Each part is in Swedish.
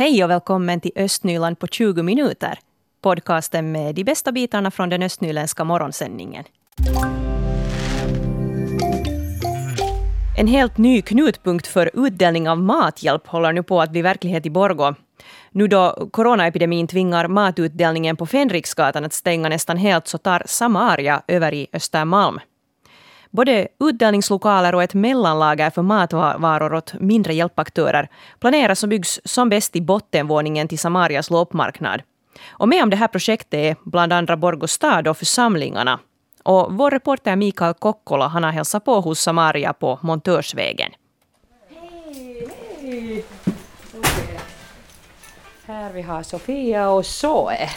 Hej och välkommen till Östnyland på 20 minuter. Podcasten med de bästa bitarna från den östnyländska morgonsändningen. En helt ny knutpunkt för utdelning av mathjälp håller nu på att bli verklighet i Borgå. Nu då coronaepidemin tvingar matutdelningen på Fänriksgatan att stänga nästan helt så tar Samaria över i Östermalm. Både utdelningslokaler och ett mellanlager för matvaror åt mindre hjälpaktörer planeras och byggs som bäst i bottenvåningen till Samarias loppmarknad. Och med om det här projektet är bland andra Borgå stad och församlingarna. Och vår reporter Mikael Kokkola han har hälsat på hos Samaria på Montörsvägen. Hej, hej! Här vi har Sofia och Zoe.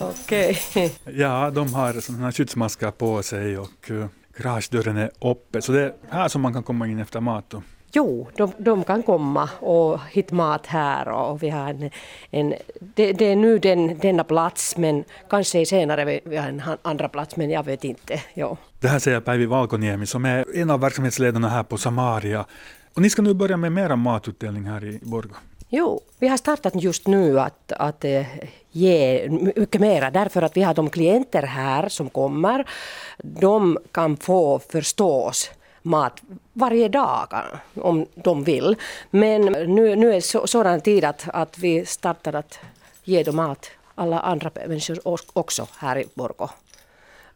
Okej. Okay. Ja, de har sådana här skyddsmasker på sig och garagedörren är uppe. Så det är här som man kan komma in efter mat. Då. Jo, de, de kan komma och hitta mat här och vi har en, en det, det, är nu den, denna plats men kanske senare vi har en andra plats men jag vet inte. Jo. Det här säger Päivi Valkoniemi som är en av verksamhetsledarna här på Samaria. Och ni ska nu börja med mera matutdelning här i Borgå. Jo, vi har startat just nu att, att eh, ge mycket mera därför att vi har de klienter här som kommer. De kan få förstås mat varje dag om de vill. Men nu, nu är så, sådan tid att, att vi startar att ge dem mat, alla andra människor också här i Borgå.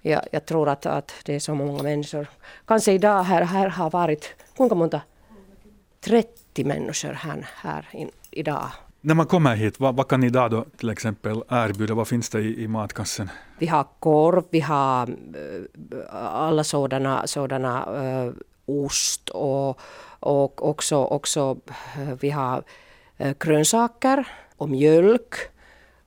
Ja, jag tror att, att det är så många människor. Kanske idag här, här har varit, kuinka monta? 30 människor här, här in, idag. När man kommer hit, vad, vad, kan ni idag då till exempel erbjuda? Vad finns det i, i matkassen? Vi har korv, vi har äh, alla sådana, sådana äh, ost och, och också, också äh, vi har äh, grönsaker och mjölk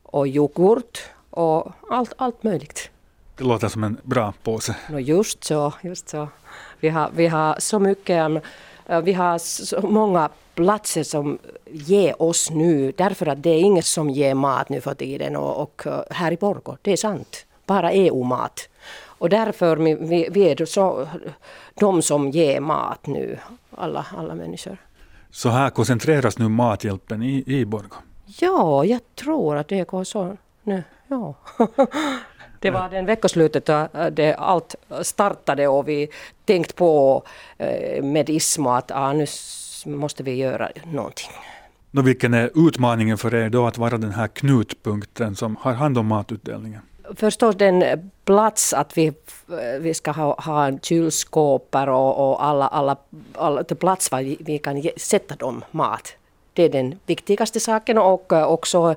och yoghurt och allt, allt möjligt. Det låter som en bra påse. No just så, just så. Vi har, vi har så mycket vi har så många platser som ger oss nu, därför att det är ingen som ger mat nu för tiden och, och här i Borgå, det är sant, bara EU-mat. Och därför vi, vi är så, de som ger mat nu, alla, alla människor. Så här koncentreras nu mathjälpen i, i Borgå? Ja, jag tror att det går så nu. Ja. Det var den veckoslutet då det allt startade och vi tänkte på eh, med ISMO att ah, nu måste vi göra någonting. Och vilken är utmaningen för er då att vara den här knutpunkten som har hand om matutdelningen? Förstås den plats att vi, vi ska ha, ha kylskåp och, och alla, alla, alla plats var vi, vi kan sätta dem mat. Det är den viktigaste saken och också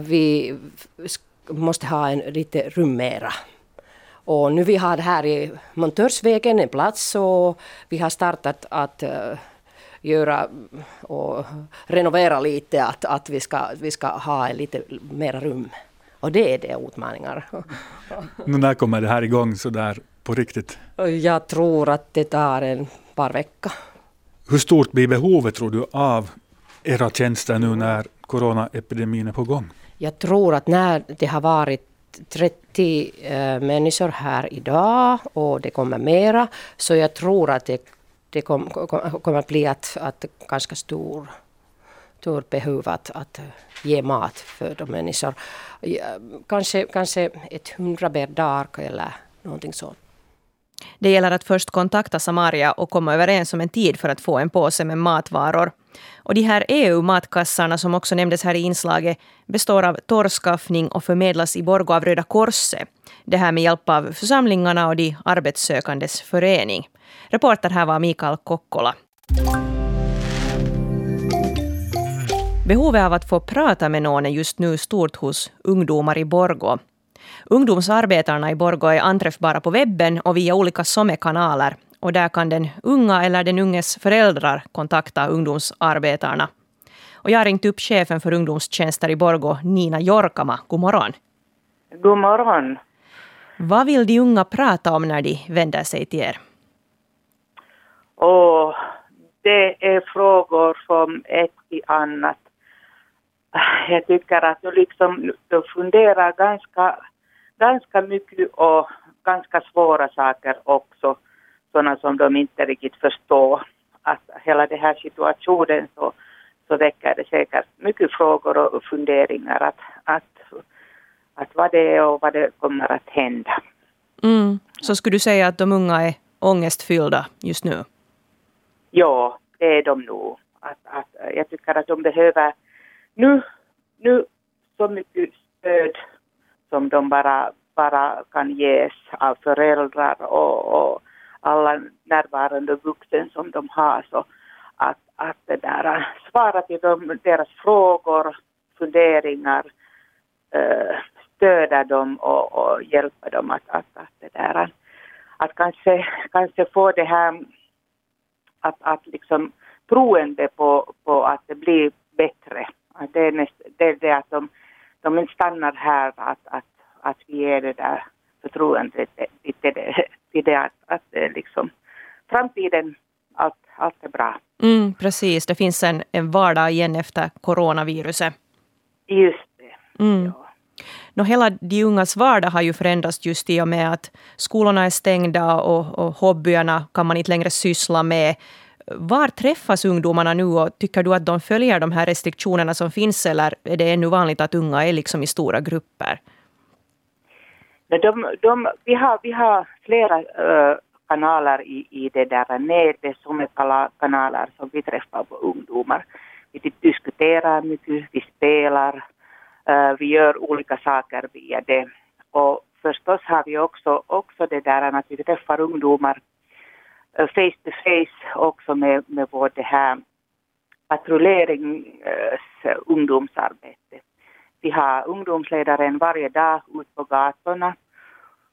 vi måste ha en lite rum mera. Och nu vi har här i Montörsvägen en plats och vi har startat att uh, göra och renovera lite, att, att vi, ska, vi ska ha lite mera rum. Och det är det utmaningar. Nu när kommer det här igång så där på riktigt? Jag tror att det tar en par veckor. Hur stort blir behovet tror du av era tjänster nu när coronaepidemin är på gång? Jag tror att när det har varit 30 äh, eh, människor här idag och det kommer mera, så jag tror att det, det kom, kom, kommer att bli att, att ganska stor, stor behov att, att ge mat för de människor. Kanske, kanske ett hundra per dag eller någonting sånt. Det gäller att först kontakta Samaria och komma överens om en tid för att få en påse med matvaror. Och de här EU-matkassarna som också nämndes här i inslaget består av torrskaffning och förmedlas i Borgå av Röda Korset. Det här med hjälp av församlingarna och de arbetssökandes förening. Reporter här var Mikael Kokkola. Behovet av att få prata med någon är just nu stort hos ungdomar i Borgå. Ungdomsarbetarna i Borgå är anträffbara på webben och via olika SOME-kanaler. Och där kan den unga eller den unges föräldrar kontakta ungdomsarbetarna. Och jag har ringt upp chefen för ungdomstjänster i Borgå, Nina Jorkama. God morgon. God morgon. Vad vill de unga prata om när de vänder sig till er? Och det är frågor som ett i annat. Jag tycker att du liksom du funderar ganska, ganska mycket och ganska svåra saker också sådana som de inte riktigt förstår. Att hela den här situationen så, så väcker det säkert mycket frågor och funderingar att, att, att vad det är och vad det kommer att hända. Mm. Så skulle du säga att de unga är ångestfyllda just nu? Ja, det är de nog. Att, att, jag tycker att de behöver nu, nu så mycket stöd som de bara, bara kan ges av föräldrar och, och alla närvarande vuxen som de har. Så att, att det där, äh, svara till dem, deras frågor, funderingar, äh, stödja dem och, och hjälpa dem att, att, att, det där, äh, att kanske, kanske få det här att, att liksom troende på, på att det blir bättre. Att det, är näst, det är det att de, de inte stannar här, att, att, att vi är det där förtroendet till det, till det att, att liksom framtiden, allt, allt är bra. Mm, precis, det finns en, en vardag igen efter coronaviruset. Just det. Mm. Ja. Nå, hela de ungas vardag har ju förändrats just i och med att skolorna är stängda och, och hobbyerna kan man inte längre syssla med. Var träffas ungdomarna nu och tycker du att de följer de här restriktionerna som finns eller är det ännu vanligt att unga är liksom i stora grupper? De, de, vi, har, vi har flera uh, kanaler i, i det där nätet som är kanaler som vi träffar på ungdomar. Vi diskuterar mycket, vi spelar, uh, vi gör olika saker via det. Och förstås har vi också, också det där att vi träffar ungdomar eh, face to face också med, med vårt det här patrullerings ungdomsarbete. Vi har ungdomsledaren varje dag ut på gatorna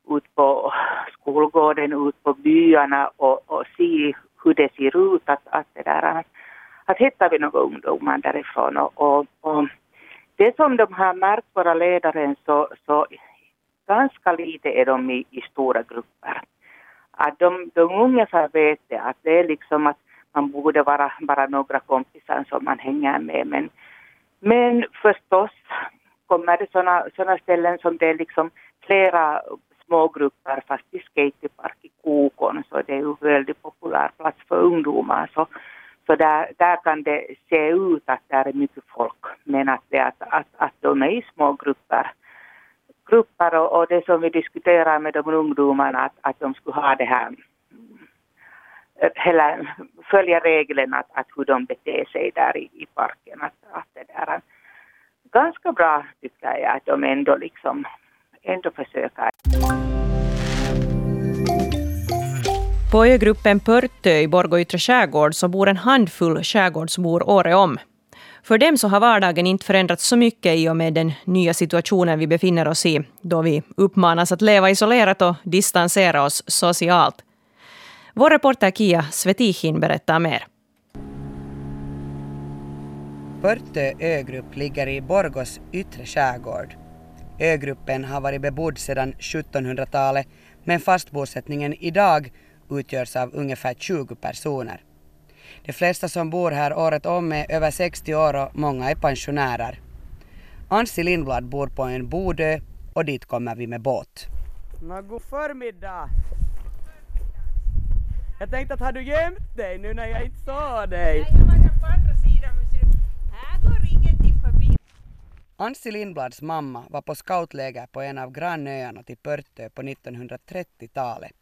ut på skolgården, ut på byarna och, och se hur det ser ut. Att, att, det där, att, att hittar vi några ungdomar därifrån och, och, och det som de har märkt, våra ledare, så, så ganska lite är de i, i stora grupper. Att de, de ungefär vet det, att det är liksom att man borde vara bara några kompisar som man hänger med. Men, men förstås kommer det sådana såna ställen som det är liksom flera smågrupper fast i skatepark i Kokon så det är ju väldigt populär plats för ungdomar så, så där, där kan det se ut att det är mycket folk men att, det, att, att, att de är i små grupper grupper och, och det som vi diskuterar med de ungdomarna att, att de skulle ha det här eller följa reglerna att, att hur de beter sig där i, i parken. Att, att det där är ganska bra tycker jag att de ändå liksom ändå försöker. På ögruppen Pörtö i Borgå yttre skärgård så bor en handfull skärgårdsbor året om. För dem så har vardagen inte förändrats så mycket i och med den nya situationen vi befinner oss i, då vi uppmanas att leva isolerat och distansera oss socialt. Vår reporter Kia Svetihin berättar mer. Pörtö ögrupp ligger i Borgås yttre skärgård. Ögruppen har varit bebodd sedan 1700-talet men fastbosättningen idag utgörs av ungefär 20 personer. De flesta som bor här året om är över 60 år och många är pensionärer. Ansi Lindblad bor på en bodö och dit kommer vi med båt. Nå, god förmiddag! Jag tänkte att har du gömt dig nu när jag inte såg dig? Ansi Lindblads mamma var på scoutläger på en av grannöarna till Pörtö på 1930-talet.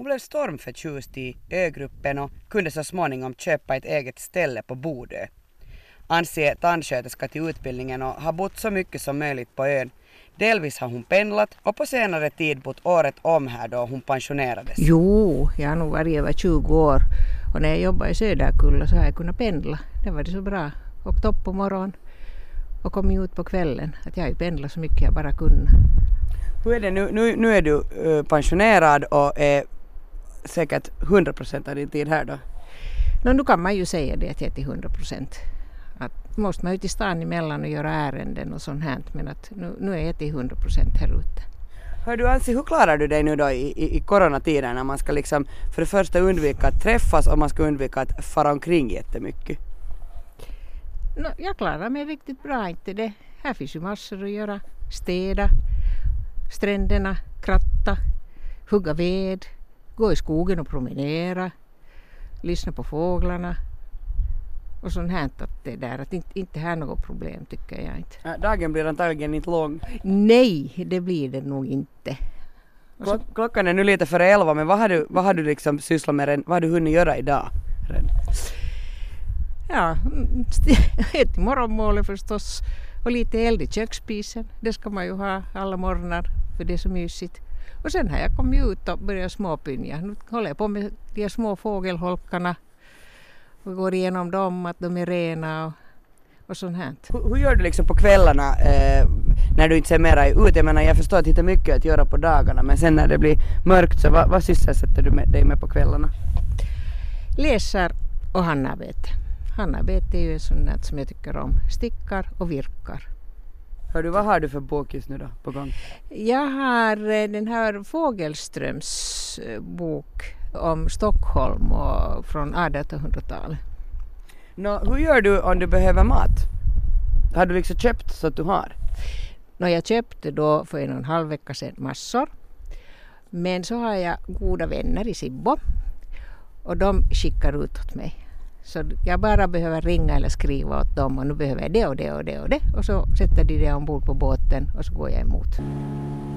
Hon blev stormförtjust i ögruppen och kunde så småningom köpa ett eget ställe på Bodö. Ansi är tandsköterska till utbildningen och har bott så mycket som möjligt på ön. Delvis har hon pendlat och på senare tid bott året om här då hon pensionerades. Jo, jag har nog varit över 20 år och när jag jobbade i Söderkulla så har jag kunnat pendla. Det var det så bra. Åkt upp på morgonen och kom ut på kvällen. Att jag har ju pendlat så mycket jag bara kunnat. Hur är det nu? Nu, nu är du pensionerad och är säkert 100 procent av din tid här då? No, nu kan man ju säga det att jag är till 100 procent. Att måste man ju till stan emellan och göra ärenden och sånt här men att nu, nu är jag till 100 procent här ute. Hör du Ansi, hur klarar du dig nu då i, i, i coronatiden när man ska liksom för det första undvika att träffas och man ska undvika att fara omkring jättemycket? No, jag klarar mig riktigt bra, inte det. Här finns ju massor att göra. Städa, stränderna, kratta, hugga ved, gå i skogen och promenera, lyssna på fåglarna. och sånt här att det där att inte, inte här något problem tycker jag inte. Äh, dagen blir antagligen inte lång. Nej, det blir det nog inte. Klock, klockan är nu lite före elva men vad har du, vad har du liksom sysslat med, vad har du hunnit göra idag? Ja, ett morgonmålet förstås och lite eld i köksspisen. Det ska man ju ha alla morgnar för det är så mysigt. Och sen har jag kommit ut och börjat småpynja. Nu håller jag på med de små fågelholkarna och går igenom dem, att de är rena och, och sånt här. Hur, hur gör du liksom på kvällarna eh, när du inte ser mera ut? Jag menar jag förstår att det är mycket att göra på dagarna men sen när det blir mörkt så vad, vad sysselsätter du med, dig med på kvällarna? Läser och handarbete. Handarbete är ju sånt som jag tycker om. Stickar och virkar. Hör du, vad har du för bok just nu då på gång? Jag har eh, den här Fågelströms eh, bok om Stockholm och från 1800-talet. Nå, hur gör du om du behöver mat? Har du liksom köpt så att du har? Nå, jag köpte då för en och en halv vecka sedan massor. Men så har jag goda vänner i Sibbo och de skickar ut åt mig. Så jag bara behöver ringa eller skriva åt dem och nu behöver jag det och det och det och det och så sätter de det ombord på båten och så går jag emot.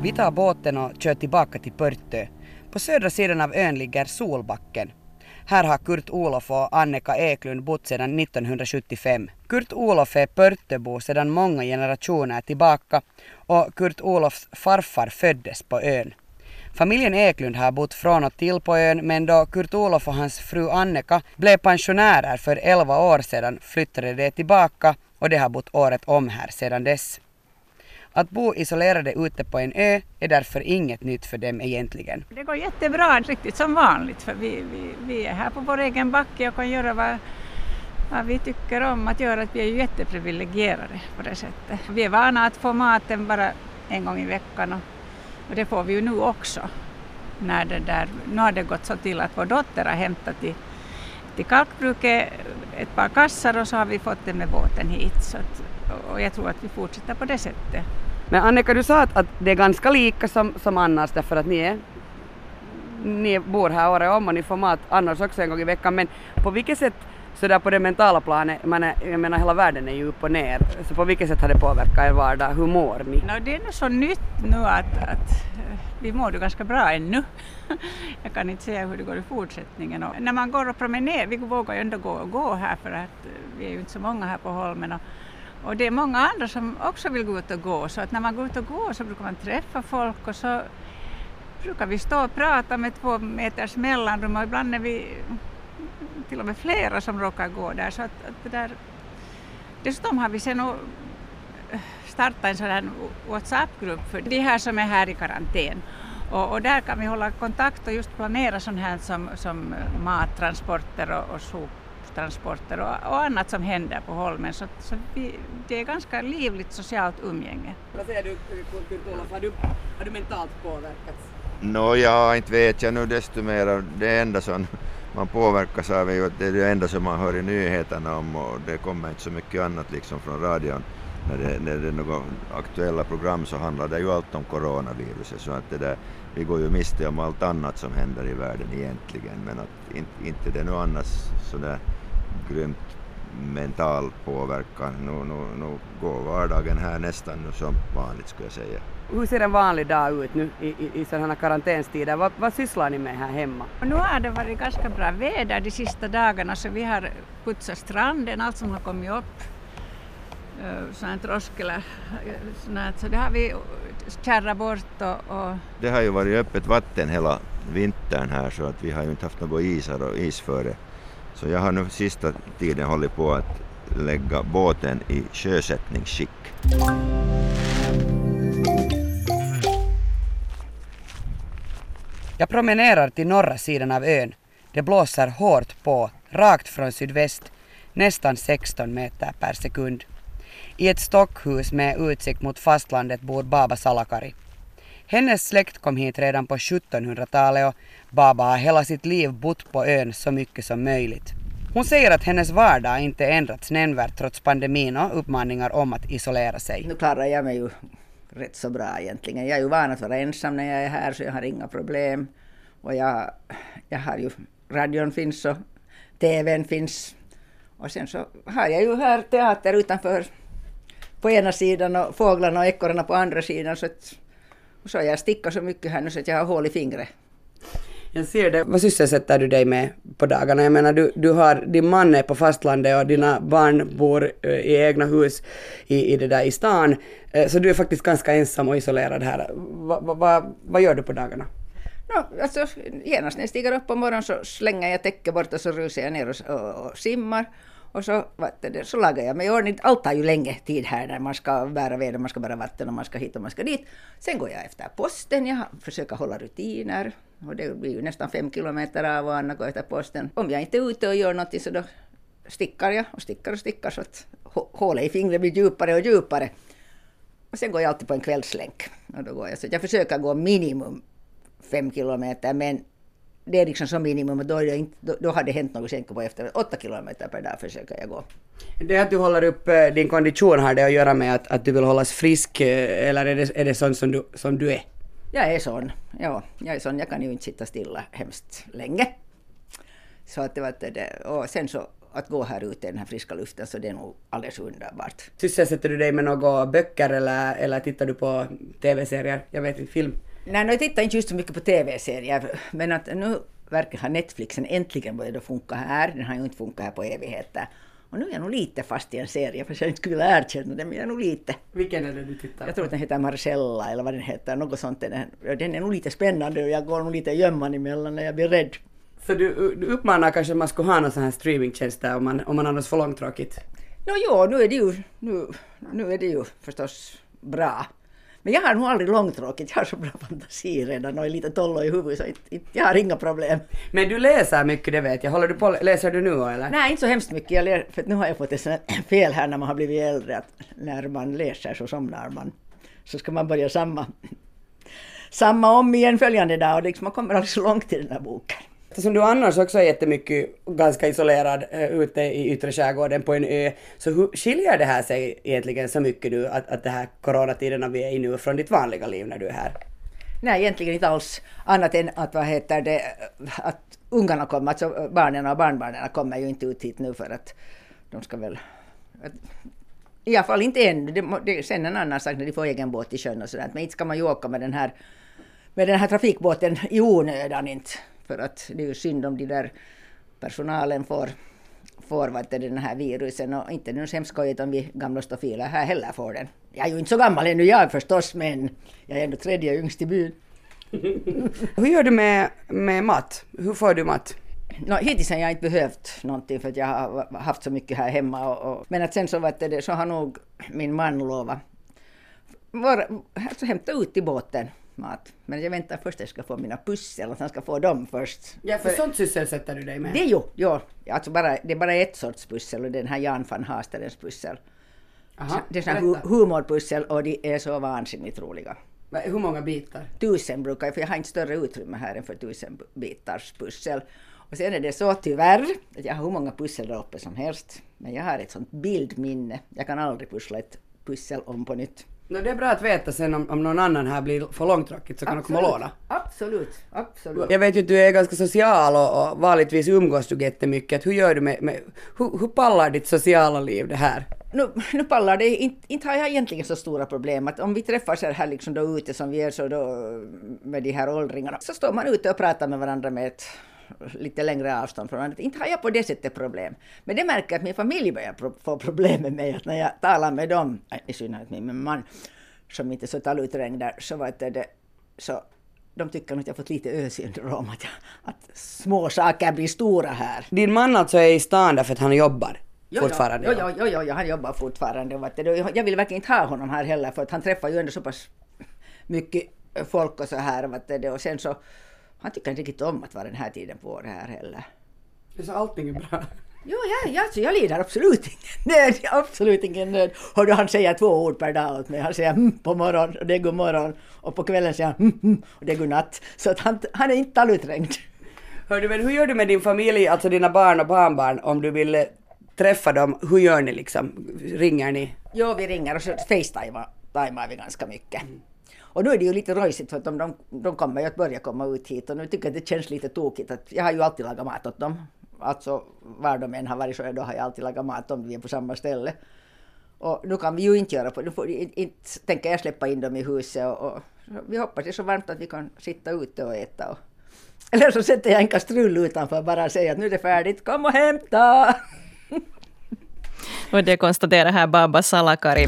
Vi tar båten och kör tillbaka till Pörtö. På södra sidan av ön ligger Solbacken. Här har Kurt Olof och Annika Eklund bott sedan 1975. Kurt Olof är Pörtöbo sedan många generationer tillbaka och Kurt Olofs farfar föddes på ön. Familjen Eklund har bott från och till på ön men då Kurt-Olof och hans fru Annika blev pensionärer för 11 år sedan flyttade de tillbaka och de har bott året om här sedan dess. Att bo isolerade ute på en ö är därför inget nytt för dem egentligen. Det går jättebra, riktigt som vanligt, för vi, vi, vi är här på vår egen backe och kan göra vad, vad vi tycker om att göra. Vi är ju jätteprivilegierade på det sättet. Vi är vana att få maten bara en gång i veckan och och det får vi ju nu också. När det där, nu har det gått så till att vår dotter har hämtat till, till kalkbruket ett par kassar och så har vi fått det med båten hit. Så att, och jag tror att vi fortsätter på det sättet. Men Annika, du sa att, att det är ganska lika som, som annars därför att ni, är, ni bor här året om och ni får mat annars också en gång i veckan. Men på vilket sätt så där på det mentala planet, man är, jag menar hela världen är ju upp och ner, så på vilket sätt har det påverkat er vardag? Hur mår ni? No, det är nog så nytt nu att, att eh, vi mår ju ganska bra ännu. jag kan inte säga hur det går i fortsättningen. Och när man går och promenerar, vi vågar ju ändå gå och gå här för att eh, vi är ju inte så många här på Holmen. Och, och det är många andra som också vill gå ut och gå, så att när man går ut och går så brukar man träffa folk och så brukar vi stå och prata med två meters mellanrum och ibland när vi till och med flera som råkar gå där. Så att, att det där. Dessutom har vi sen startat en sådan WhatsApp-grupp för de här som är här i karantän. Och, och, där kan vi hålla kontakt och just planera sånt här som, som mattransporter och, och soptransporter och, och, annat som händer på Holmen. Så, så vi, det är ganska livligt socialt umgänge. Vad säger du Kurt-Olof, har du, har du mentalt påverkats? Nå, no, ja, inte vet jag nu desto mer. Det enda som man påverkas av är ju att det är det enda som man hör i nyheterna om och det kommer inte så mycket annat liksom från radion. När det, när det är några aktuella program så handlar det ju allt om coronaviruset så att det där, vi går ju miste om allt annat som händer i världen egentligen men att inte, inte det är något annars sådär grymt mental påverkan. Nu, nu, nu går vardagen här nästan som vanligt skulle jag säga. Hur ser en vanlig dag ut nu i, i, i sådana karantänstider? Vad, vad sysslar ni med här hemma? Nu har det varit ganska bra väder de sista dagarna så vi har putsat stranden, allt som har kommit upp. Sådana trösklar, så det har vi kärrat bort och, och... Det har ju varit öppet vatten hela vintern här så att vi har ju inte haft några isar och isföre. Så jag har nu sista tiden hållit på att lägga båten i sjösättningsskick. Jag promenerar till norra sidan av ön. Det blåser hårt på, rakt från sydväst, nästan 16 meter per sekund. I ett stockhus med utsikt mot fastlandet bor Baba Salakari. Hennes släkt kom hit redan på 1700-talet och Baba har hela sitt liv bott på ön så mycket som möjligt. Hon säger att hennes vardag inte ändrats nämnvärt trots pandemin och uppmaningar om att isolera sig. Nu klarar jag mig ju rätt så bra egentligen. Jag är ju van att vara ensam när jag är här så jag har inga problem. Och jag, jag har ju, radion finns och TVn finns Och sen så har jag ju här teater utanför på ena sidan och fåglarna och ekorrarna på andra sidan. Så, att, och så har jag stickat så mycket här nu så att jag har hål i fingret. Jag ser det. Vad sysselsätter du dig med på dagarna? Jag menar, du, du har, din man är på fastlandet och dina barn bor eh, i egna hus i, i, det där, i stan. Eh, så du är faktiskt ganska ensam och isolerad här. Va, va, va, vad gör du på dagarna? No, alltså, genast när jag stiger upp på morgonen så slänger jag täcket bort och så rusar jag ner och, och, och simmar. Och så, det, så lagar jag mig i ordning. Allt tar ju länge tid här när man ska bära ved, och man ska bära vatten och man ska hit och man ska dit. Sen går jag efter posten, jag försöker hålla rutiner. Och det blir ju nästan fem kilometer av och Anna går efter posten. Om jag inte är ute och gör någonting så då stickar jag och stickar och stickar så att hålet i fingret blir djupare och djupare. Och sen går jag alltid på en kvällslänk. Och då går jag, så jag försöker gå minimum fem kilometer men det är liksom som minimum då, är det inte, då, då har det hänt något sen på efter åtta kilometer per dag försöker jag gå. Det att du håller upp eh, din kondition har det att göra med att, att du vill hållas frisk eh, eller är det, är det sånt som du, som du är? Jag är sån, ja. Jag är sån, jag kan ju inte sitta stilla hemskt länge. Så att det var det, och sen så att gå här ute i den här friska luften så det är nog alldeles underbart. Sysselsätter du dig med några böcker eller, eller tittar du på tv-serier? Jag vet inte, film? Nej, jag tittar inte just så mycket på tv-serier, men att nu verkar ha Netflixen äntligen börjat funka här. Den har ju inte funkat här på evigheter. Och nu är jag nog lite fast i en serie, fast jag inte skulle erkänna det, men jag är nog lite. Vilken är det du tittar på? Jag tror att den heter Marcella, eller vad den heter, något sånt. Den, den är nog lite spännande och jag går nog lite gömman emellan när jag blir rädd. Så du, du uppmanar kanske att man skulle ha någon sån här streamingtjänst om man, om man annars får långtråkigt? Nå no, jo, nu är det ju, nu, nu är det ju förstås bra. Men jag har nog aldrig långtråkigt, jag har så bra fantasi redan och är lite tollo i huvudet så jag har inga problem. Men du läser mycket, det vet jag. Håller du på, läser du nu eller? Nej, inte så hemskt mycket. Jag lär, för nu har jag fått ett fel här när man har blivit äldre att när man läser så somnar man. Så ska man börja samma, samma om igen följande dag och liksom man kommer aldrig så långt i den här boken. Eftersom du annars också är jättemycket ganska isolerad äh, ute i yttre skärgården på en ö, så hur skiljer det här sig egentligen så mycket nu, att, att det här coronatiderna vi är i nu från ditt vanliga liv när du är här? Nej, egentligen inte alls. Annat än att, vad heter det, att ungarna kommer, alltså barnen och barnbarnen kommer ju inte ut hit nu för att de ska väl... Att, I alla fall inte än. Det, det, sen en annan sak när de får egen båt i sjön och sådär. Men inte ska man ju åka med den här, med den här trafikbåten i onödan inte. För att det är ju synd om de där personalen får, får vad det, den här virusen och inte nu så hemskt skojigt om vi gamla stofiler här heller får den. Jag är ju inte så gammal ännu jag förstås men jag är ändå tredje yngst i byn. Hur gör du med, med mat? Hur får du mat? No, hittills har jag inte behövt någonting för att jag har haft så mycket här hemma. Och, och, men att sen så, vet det, så har nog min man lovat alltså hämta ut i båten mat. Men jag väntar först att jag ska få mina pussel, att han ska få dem först. Ja, för, för sånt sysselsätter du dig med? Det är ju, ja. Alltså bara, det är bara ett sorts pussel och den här Jan van Hasterens pussel. Aha, det är såna hu humorpussel och de är så vansinnigt roliga. Hur många bitar? Tusen brukar jag, för jag har inte större utrymme här än för tusen bitars pussel. Och sen är det så tyvärr att jag har hur många pussel där uppe som helst. Men jag har ett sånt bildminne. Jag kan aldrig pussla ett pussel om på nytt. No, det är bra att veta sen om, om någon annan här blir för långtråkigt så kan de komma och låna. Absolut, absolut. Jag vet ju att du är ganska social och, och vanligtvis umgås du jättemycket. Hur gör du med, med hur, hur pallar ditt sociala liv det här? Nu, nu pallar det, inte, inte har jag egentligen så stora problem. Att om vi träffas här liksom då ute som vi är så då med de här åldringarna så står man ute och pratar med varandra med ett lite längre avstånd från varandra. Inte har jag på det sättet problem. Men det märker jag att min familj börjar få problem med mig. Att när jag talar med dem, i synnerhet med min man, som inte är så taluträngd där, så var det, så de tycker att jag fått lite ö-syndrom, att, att små saker blir stora här. Din man alltså är i stan därför att han jobbar? Jo, fortfarande? Jo, jo, jo, jo, han jobbar fortfarande. Jag vill verkligen inte ha honom här heller för att han träffar ju ändå så pass mycket folk och så här. Och sen så han tycker inte riktigt om att vara den här tiden på året här heller. Så allting är bra? Jo, ja, ja, så jag lider absolut ingen nöd. Absolut ingen nöd. Hör du, han säger två ord per dag åt mig. Han säger mm, på morgonen och det är god morgon. Och på kvällen säger han mm, mm, och det är god natt. Så att han, han är inte taluträngd. Hör du, men hur gör du med din familj, alltså dina barn och barnbarn, om du vill eh, träffa dem? Hur gör ni liksom? Ringer ni? Jo, vi ringer och så facetimar vi ganska mycket. Mm. Och nu är det ju lite röjsigt för att de, de, kommer ju att börja komma ut hit och nu tycker jag att det känns lite tokigt att jag har ju alltid lagat mat åt dem alltså var de än har varit så då har jag alltid lagat mat om vi är på samma ställe. Och nu kan vi ju inte göra på nu får, inte tänker jag släppa in dem i huset och, och vi hoppas det är så varmt att vi kan sitta ute och äta. Och, eller så sätter jag en kastrull utanför och bara säger att nu är det färdigt, kom och hämta! och det konstaterar här Baba Salakari.